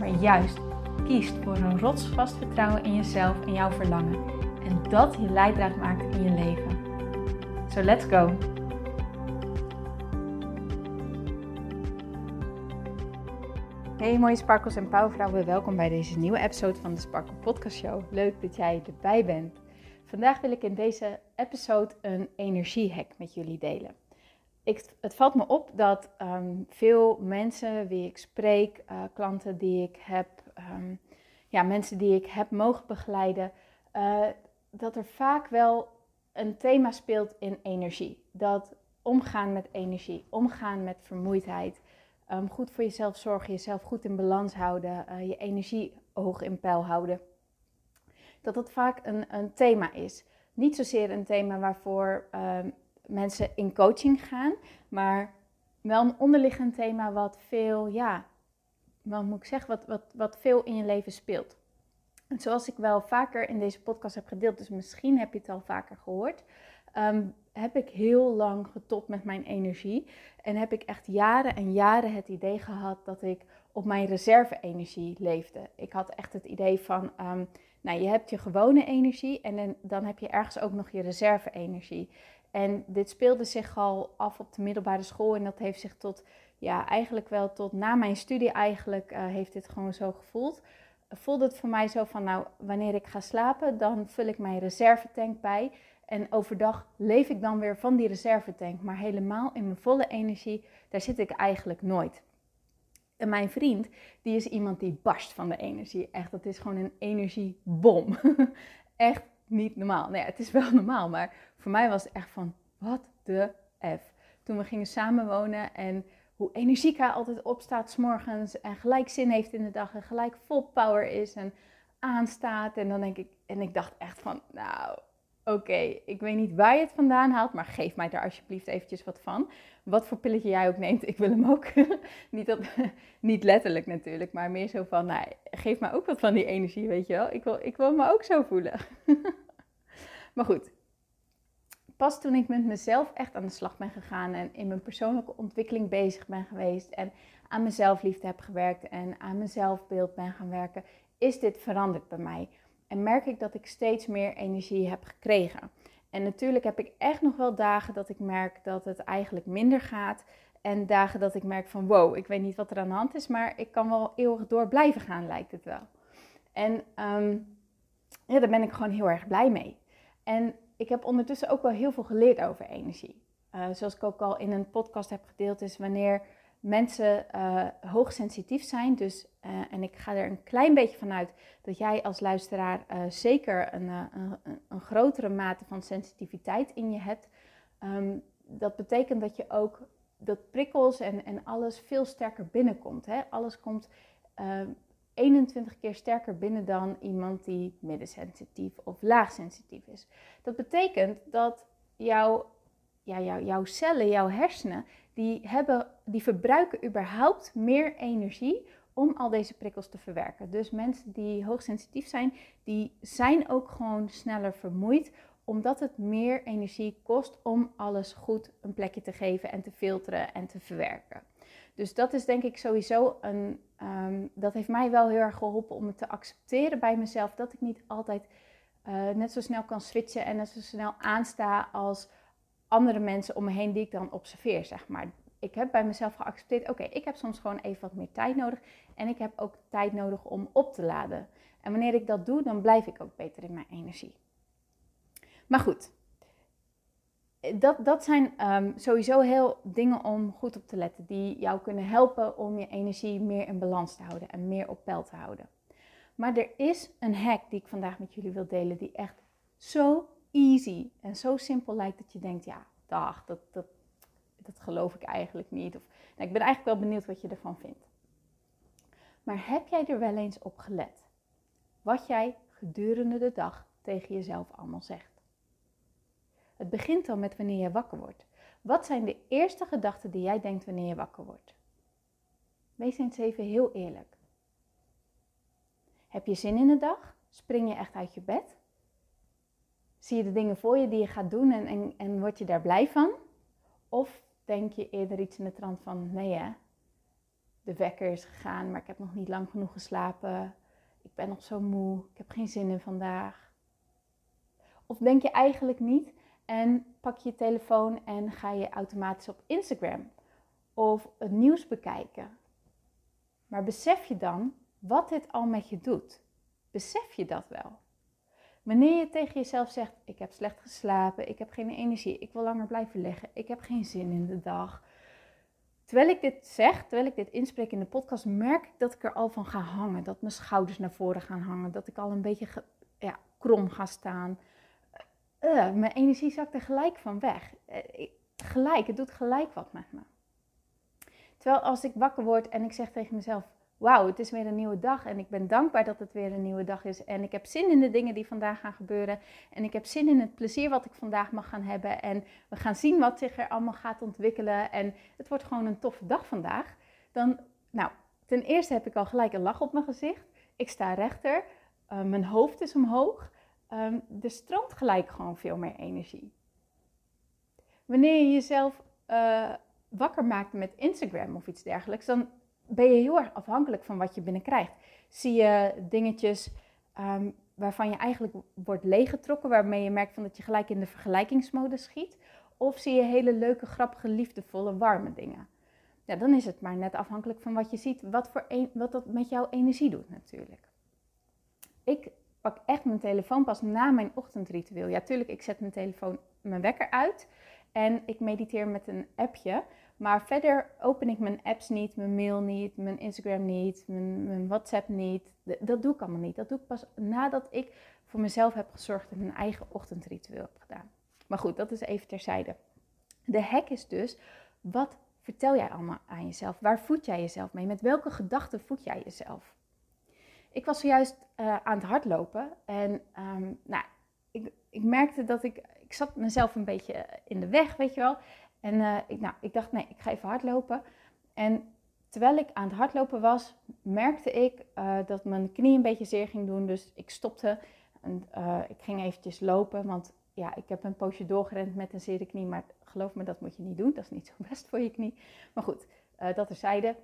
maar juist kiest voor een rotsvast vertrouwen in jezelf en jouw verlangen. En dat je leidraad maakt in je leven. So let's go! Hey mooie sparkels en pauwvrouwen, welkom bij deze nieuwe episode van de Sparkle Podcast Show. Leuk dat jij erbij bent. Vandaag wil ik in deze episode een energiehack met jullie delen het valt me op dat ehm, veel mensen wie ik spreek, uh, klanten die ik heb, um, ja, mensen die ik heb mogen begeleiden, uh, dat er vaak wel een thema speelt in energie. Dat omgaan met energie, omgaan met vermoeidheid, um, goed voor jezelf zorgen, jezelf goed in balans houden, uh, je energie hoog in peil houden. Dat dat vaak een, een thema is. Niet zozeer een thema waarvoor mensen in coaching gaan, maar wel een onderliggend thema wat veel, ja, wat moet ik zeggen, wat, wat, wat veel in je leven speelt. En zoals ik wel vaker in deze podcast heb gedeeld, dus misschien heb je het al vaker gehoord, ehm, heb ik heel lang getopt met mijn energie. En heb ik echt jaren en jaren het idee gehad dat ik op mijn reserve-energie leefde. Ik had echt het idee van, um, nou, je hebt je gewone energie en dan heb je ergens ook nog je reserve-energie. En dit speelde zich al af op de middelbare school en dat heeft zich tot, ja, eigenlijk wel tot na mijn studie eigenlijk, uh, heeft dit gewoon zo gevoeld. Voelde het voor mij zo van, nou, wanneer ik ga slapen, dan vul ik mijn reservetank bij. En overdag leef ik dan weer van die reservetank. Maar helemaal in mijn volle energie, daar zit ik eigenlijk nooit. En mijn vriend, die is iemand die barst van de energie. Echt, dat is gewoon een energiebom. Echt niet normaal. Nee, het is wel normaal, maar voor mij was het echt van, wat de F. Toen we gingen samenwonen en hoe energiek hij altijd opstaat s'morgens en gelijk zin heeft in de dag en gelijk vol power is en aanstaat. En dan denk ik, en ik dacht echt van, nou, oké, ik weet niet waar je het vandaan haalt, maar geef mij daar alsjeblieft eventjes wat van. Wat voor pilletje jij ook neemt, ik wil hem ook. niet, dat, niet letterlijk natuurlijk, maar meer zo van, nou, geef mij ook wat van die energie, weet je wel. Ik wil, ik wil me ook zo voelen. maar goed, pas toen ik met mezelf echt aan de slag ben gegaan en in mijn persoonlijke ontwikkeling bezig ben geweest en aan mezelf liefde heb gewerkt en aan mijn zelfbeeld ben gaan werken, is dit veranderd bij mij. En merk ik dat ik steeds meer energie heb gekregen. En natuurlijk heb ik echt nog wel dagen dat ik merk dat het eigenlijk minder gaat. En dagen dat ik merk van wow, ik weet niet wat er aan de hand is, maar ik kan wel eeuwig door blijven gaan, lijkt het wel. En ehm, ja, daar ben ik gewoon heel erg blij mee. En ik heb ondertussen ook wel heel veel geleerd over energie. Uh, zoals ik ook al in een podcast heb gedeeld, is wanneer mensen uh, hoogsensitief zijn. Dus, uh, en ik ga er een klein beetje vanuit dat jij als luisteraar uh, zeker een, een, een, grotere mate van sensitiviteit in je hebt. Um, dat betekent dat je ook dat prikkels en, en alles veel sterker binnenkomt. Hè? Alles komt 21 keer sterker binnen dan iemand die middensensitief of laagsensitief is. Dat betekent dat jouw, ja, jouw, jouw cellen, jouw hersenen, die, hebben, die verbruiken überhaupt meer energie om al deze prikkels te verwerken. Dus mensen die hoogsensitief zijn, die zijn ook gewoon sneller vermoeid omdat het meer energie kost om alles goed een plekje te geven en te filteren en te verwerken. Dus dat is denk ik sowieso een. Um, dat heeft mij wel heel erg geholpen om het te accepteren bij mezelf. Dat ik niet altijd uh, net zo snel kan switchen en net zo snel aansta als andere mensen om me heen die ik dan observeer, zeg maar. Ik heb bij mezelf geaccepteerd, oké, ik heb soms gewoon even wat meer tijd nodig. En ik heb ook tijd nodig om op te laden. En wanneer ik dat doe, dan blijf ik ook beter in mijn energie. Maar goed, dat, dat zijn um, sowieso heel dingen om goed op te letten. Die jou kunnen helpen om je energie meer in balans te houden en meer op peil te houden. Maar er is een hack die ik vandaag met jullie wil delen, die echt zo easy en zo simpel lijkt dat je denkt, ja, dag, dat, dat, dat geloof ik eigenlijk niet. Of, nou, ik ben eigenlijk wel benieuwd wat je ervan vindt. Maar heb jij er wel eens op gelet? Wat jij gedurende de dag tegen jezelf allemaal zegt. Het begint al met wanneer je wakker wordt. Wat zijn de eerste gedachten die jij denkt wanneer je wakker wordt? Wees eens even heel eerlijk. Heb je zin in de dag? Spring je echt uit je bed? Zie je de dingen voor je die je gaat doen en, en, en word je daar blij van? Of denk je eerder iets in de trant van, nee hè, de wekker is gegaan, maar ik heb nog niet lang genoeg geslapen. Ik ben nog zo moe, ik heb geen zin in vandaag. Of denk je eigenlijk niet en pak je telefoon en ga je automatisch op Instagram of het nieuws bekijken. Maar besef je dan wat dit al met je doet? Besef je dat wel? Wanneer je tegen jezelf zegt: Ik heb slecht geslapen, ik heb geen energie, ik wil langer blijven liggen, ik heb geen zin in de dag. Terwijl ik dit zeg, terwijl ik dit inspreek in de podcast, merk ik dat ik er al van ga hangen. Dat mijn schouders naar voren gaan hangen. Dat ik al een beetje ja, krom ga staan. Uh, mijn energie zakt er gelijk van weg. Uh, gelijk, het doet gelijk wat met me. Terwijl als ik wakker word en ik zeg tegen mezelf: wauw, het is weer een nieuwe dag en ik ben dankbaar dat het weer een nieuwe dag is. En ik heb zin in de dingen die vandaag gaan gebeuren. En ik heb zin in het plezier wat ik vandaag mag gaan hebben. En we gaan zien wat zich er allemaal gaat ontwikkelen. En het wordt gewoon een toffe dag vandaag. Dan, nou, ten eerste heb ik al gelijk een lach op mijn gezicht. Ik sta rechter. Uh, mijn hoofd is omhoog. Um, er stroomt gelijk gewoon veel meer energie. Wanneer je jezelf uh, wakker maakt met Instagram of iets dergelijks, dan ben je heel erg afhankelijk van wat je binnenkrijgt. Zie je dingetjes um, waarvan je eigenlijk wordt leeggetrokken, waarmee je merkt van dat je gelijk in de vergelijkingsmodus schiet? Of zie je hele leuke, grappige, liefdevolle, warme dingen? Ja, dan is het maar net afhankelijk van wat je ziet, wat, voor een, wat dat met jouw energie doet natuurlijk. Ik pak echt mijn telefoon pas na mijn ochtendritueel. Ja, tuurlijk, ik zet mijn telefoon, mijn wekker uit en ik mediteer met een appje. Maar verder open ik mijn apps niet, mijn mail niet, mijn Instagram niet, mijn, mijn, WhatsApp niet. Dat doe ik allemaal niet. Dat doe ik pas nadat ik voor mezelf heb gezorgd en mijn eigen ochtendritueel heb gedaan. Maar goed, dat is even terzijde. De hack is dus, wat vertel jij allemaal aan jezelf? Waar voed jij jezelf mee? Met welke gedachten voed jij jezelf? Ik was zojuist uh, aan het hardlopen en um, nou, ik, ik merkte dat ik, ik zat mezelf een beetje in de weg, weet je wel. En uh, ik, nou, ik dacht, nee, ik ga even hardlopen. En terwijl ik aan het hardlopen was, merkte ik uh, dat mijn knie een beetje zeer ging doen. Dus ik stopte en uh, ik ging eventjes lopen. Want ja, ik heb een poosje doorgerend met een zere knie. Maar geloof me, dat moet je niet doen. Dat is niet zo best voor je knie. Maar goed, dat terzijde.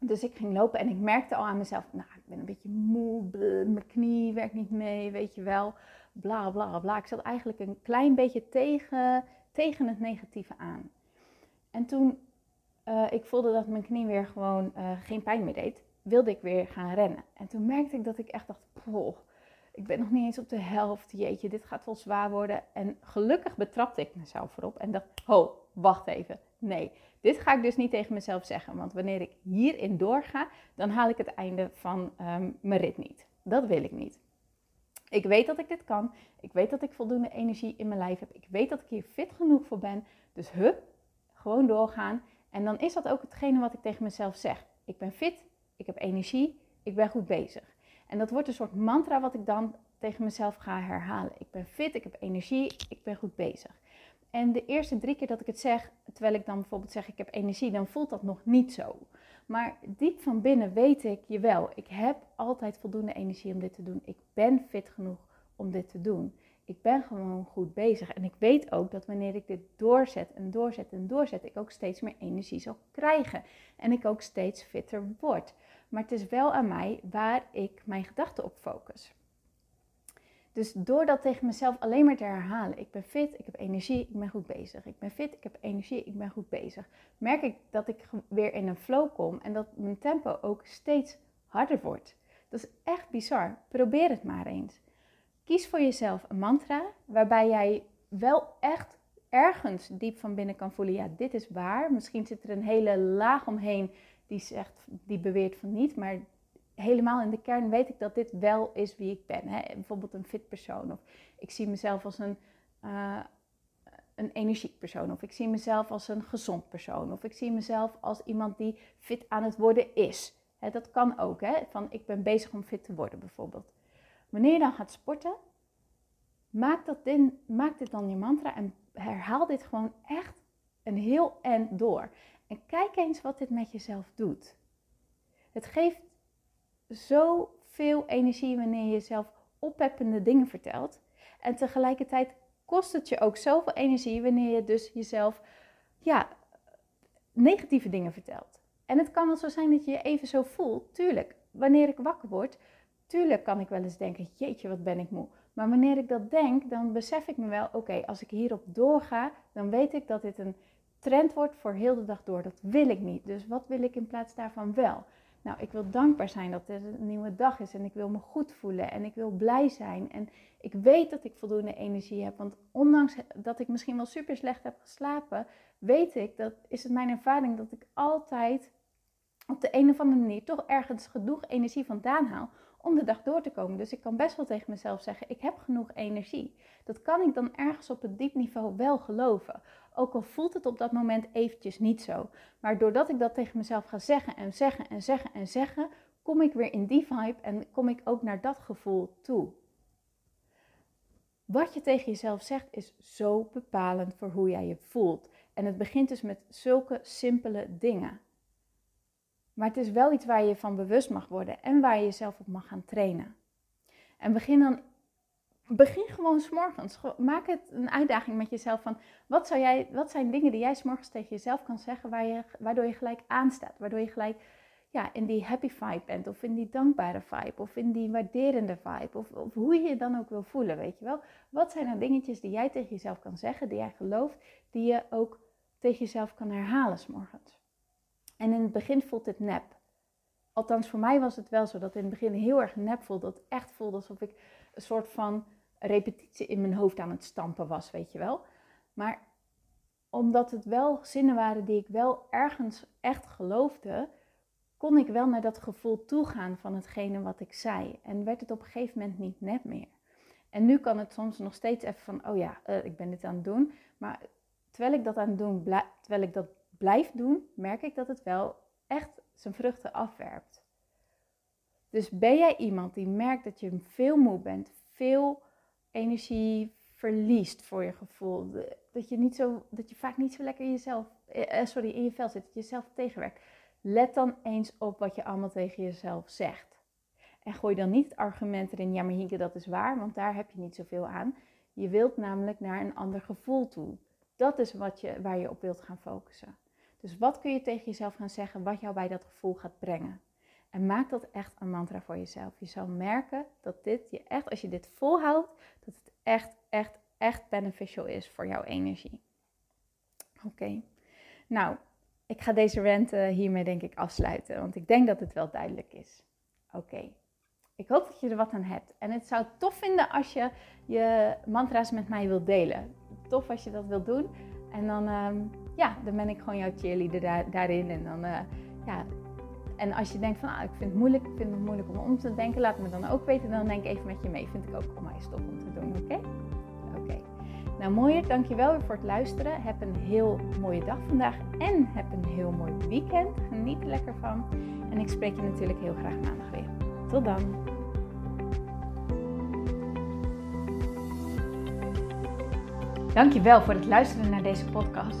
Dus ik ging lopen en ik merkte al aan mezelf, nou, ik ben een beetje moe, mijn knie werkt niet mee, weet je wel, bla bla bla. Ik zat eigenlijk een klein beetje tegen tegen het negatieve aan. En toen uh, ik voelde dat mijn knie weer gewoon uh, geen pijn meer deed, wilde ik weer gaan rennen. En toen merkte ik dat ik echt dacht, poh, ik ben nog niet eens op de helft, jeetje, dit gaat wel zwaar worden. En gelukkig betrapte ik mezelf erop en dacht, ho, wacht even, nee, dit ga ik dus niet tegen mezelf zeggen. Want wanneer ik hierin doorga, dan haal ik het einde van um, mijn rit niet. Dat wil ik niet. Ik weet dat ik dit kan. Ik weet dat ik voldoende energie in mijn lijf heb. Ik weet dat ik hier fit genoeg voor ben. Dus hup, gewoon doorgaan. En dan is dat ook hetgene wat ik tegen mezelf zeg. Ik ben fit, ik heb energie, ik ben goed bezig. En dat wordt een soort mantra wat ik dan tegen mezelf ga herhalen. Ik ben fit, ik heb energie, ik ben goed bezig. En de eerste drie keer dat ik het zeg, terwijl ik dan bijvoorbeeld zeg ik heb energie, dan voelt dat nog niet zo. Maar diep van binnen weet ik, jawel, ik heb altijd voldoende energie om dit te doen. Ik ben fit genoeg om dit te doen. Ik ben gewoon goed bezig. En ik weet ook dat wanneer ik dit doorzet en doorzet en doorzet, ik ook steeds meer energie zal krijgen. En ik ook steeds fitter word. Maar het is wel aan mij waar ik mijn gedachten op focus. Dus door dat tegen mezelf alleen maar te herhalen, ik ben fit, ik heb energie, ik ben goed bezig. Ik ben fit, ik heb energie, ik ben goed bezig. Merk ik dat ik weer in een flow kom en dat mijn tempo ook steeds harder wordt. Dat is echt bizar. Probeer het maar eens. Kies voor jezelf een mantra waarbij jij wel echt ergens diep van binnen kan voelen, ja, dit is waar. Misschien zit er een hele laag omheen die zegt, die beweert van niet, maar helemaal in de kern weet ik dat dit wel is wie ik ben. Hè? Bijvoorbeeld een fit persoon. Of ik zie mezelf als een, uh, een energiek persoon. Of ik zie mezelf als een gezond persoon. Of ik zie mezelf als iemand die fit aan het worden is. dat kan ook, hè? van ik ben bezig om fit te worden bijvoorbeeld. Wanneer je dan gaat sporten, maak, dat din, maak dit dan je mantra en herhaal dit gewoon echt een heel end door. En kijk eens wat dit met jezelf doet. Het geeft zoveel energie wanneer je jezelf oppeppende dingen vertelt. En tegelijkertijd kost het je ook zoveel energie wanneer je dus jezelf ja, negatieve dingen vertelt. En het kan wel zo zijn dat je je even zo voelt. Tuurlijk, wanneer ik wakker word, tuurlijk kan ik wel eens denken, jeetje, wat ben ik moe. Maar wanneer ik dat denk, dan besef ik me wel, oké, als ik hierop doorga, dan weet ik dat dit een trend wordt voor heel de dag door. Dat wil ik niet. Dus wat wil ik in plaats daarvan wel? Nou, ik wil dankbaar zijn dat het een nieuwe dag is en ik wil me goed voelen en ik wil blij zijn. En ik weet dat ik voldoende energie heb, want ondanks dat ik misschien wel super slecht heb geslapen, weet ik, dat is het mijn ervaring, dat ik altijd op de een of andere manier toch ergens genoeg energie vandaan haal om de dag door te komen. Dus ik kan best wel tegen mezelf zeggen, ik heb genoeg energie. Dat kan ik dan ergens op het diep niveau wel geloven. Ook al voelt het op dat moment eventjes niet zo. Maar doordat ik dat tegen mezelf ga zeggen en zeggen en zeggen en zeggen, kom ik weer in die vibe en kom ik ook naar dat gevoel toe. Wat je tegen jezelf zegt is zo bepalend voor hoe jij je voelt. En het begint dus met zulke simpele dingen. Maar het is wel iets waar je van bewust mag worden en waar je jezelf op mag gaan trainen. En begin dan begin gewoon s'morgens. Maak het een uitdaging met jezelf van wat, zou jij, wat zijn dingen die jij s'morgens tegen jezelf kan zeggen je, waardoor je gelijk aanstaat. Waardoor je gelijk ja, in die happy vibe bent of in die dankbare vibe of in die waarderende vibe of, of hoe je je dan ook wil voelen, weet je wel. Wat zijn er dingetjes die jij tegen jezelf kan zeggen, die jij gelooft, die je ook tegen jezelf kan herhalen s'morgens. En in het begin voelt het nep. Althans, voor mij was het wel zo dat in het begin heel erg nep voelde. Dat echt voelde alsof ik een soort van repetitie in mijn hoofd aan het stampen was, weet je wel. Maar omdat het wel zinnen waren die ik wel ergens echt geloofde, kon ik wel naar dat gevoel toegaan van hetgene wat ik zei. En werd het op een gegeven moment niet net meer. En nu kan het soms nog steeds even van, oh ja, uh, ik ben dit aan het doen. Maar terwijl ik dat aan het doen, terwijl ik dat blijf doen, merk ik dat het wel echt zijn vruchten afwerpt. Dus ben jij iemand die merkt dat je veel moe bent, veel energie verliest voor je gevoel. Dat je, niet zo, dat je vaak niet zo lekker in jezelf, eh, eh, sorry, in je vel zit, dat je jezelf tegenwerkt. Let dan eens op wat je allemaal tegen jezelf zegt. En gooi dan niet het argument erin, ja maar Hieke, dat is waar, want daar heb je niet zoveel aan. Je wilt namelijk naar een ander gevoel toe. Dat is wat je, waar je op wilt gaan focussen. Dus wat kun je tegen jezelf gaan zeggen wat jou bij dat gevoel gaat brengen? En maak dat echt een mantra voor jezelf. Je zal merken dat dit je echt, als je dit volhoudt, dat het echt, echt, echt beneficial is voor jouw energie. Oké. Nou, ik ga deze rant hiermee denk ik afsluiten, want ik denk dat het wel duidelijk is. Oké. Ik hoop dat je er wat aan hebt. En het zou tof vinden als je je mantra's met mij wilt delen. Tof als je dat wilt doen. En dan, ehm, ja, dan ben ik gewoon jouw cheerleader daarin. En dan, uh, ja, en als je denkt van, ah, ik vind het moeilijk, ik vind het moeilijk om om te denken, laat me dan ook weten. Dan denk ik even met je mee. Vind ik ook onwijs tof om te doen, oké? Oké. Nou, mooier, dankjewel weer voor het luisteren. Heb een heel mooie dag vandaag en heb een heel mooi weekend. Geniet er lekker van. En ik spreek je natuurlijk heel graag maandag weer. Tot dan. Dankjewel voor het luisteren naar deze podcast.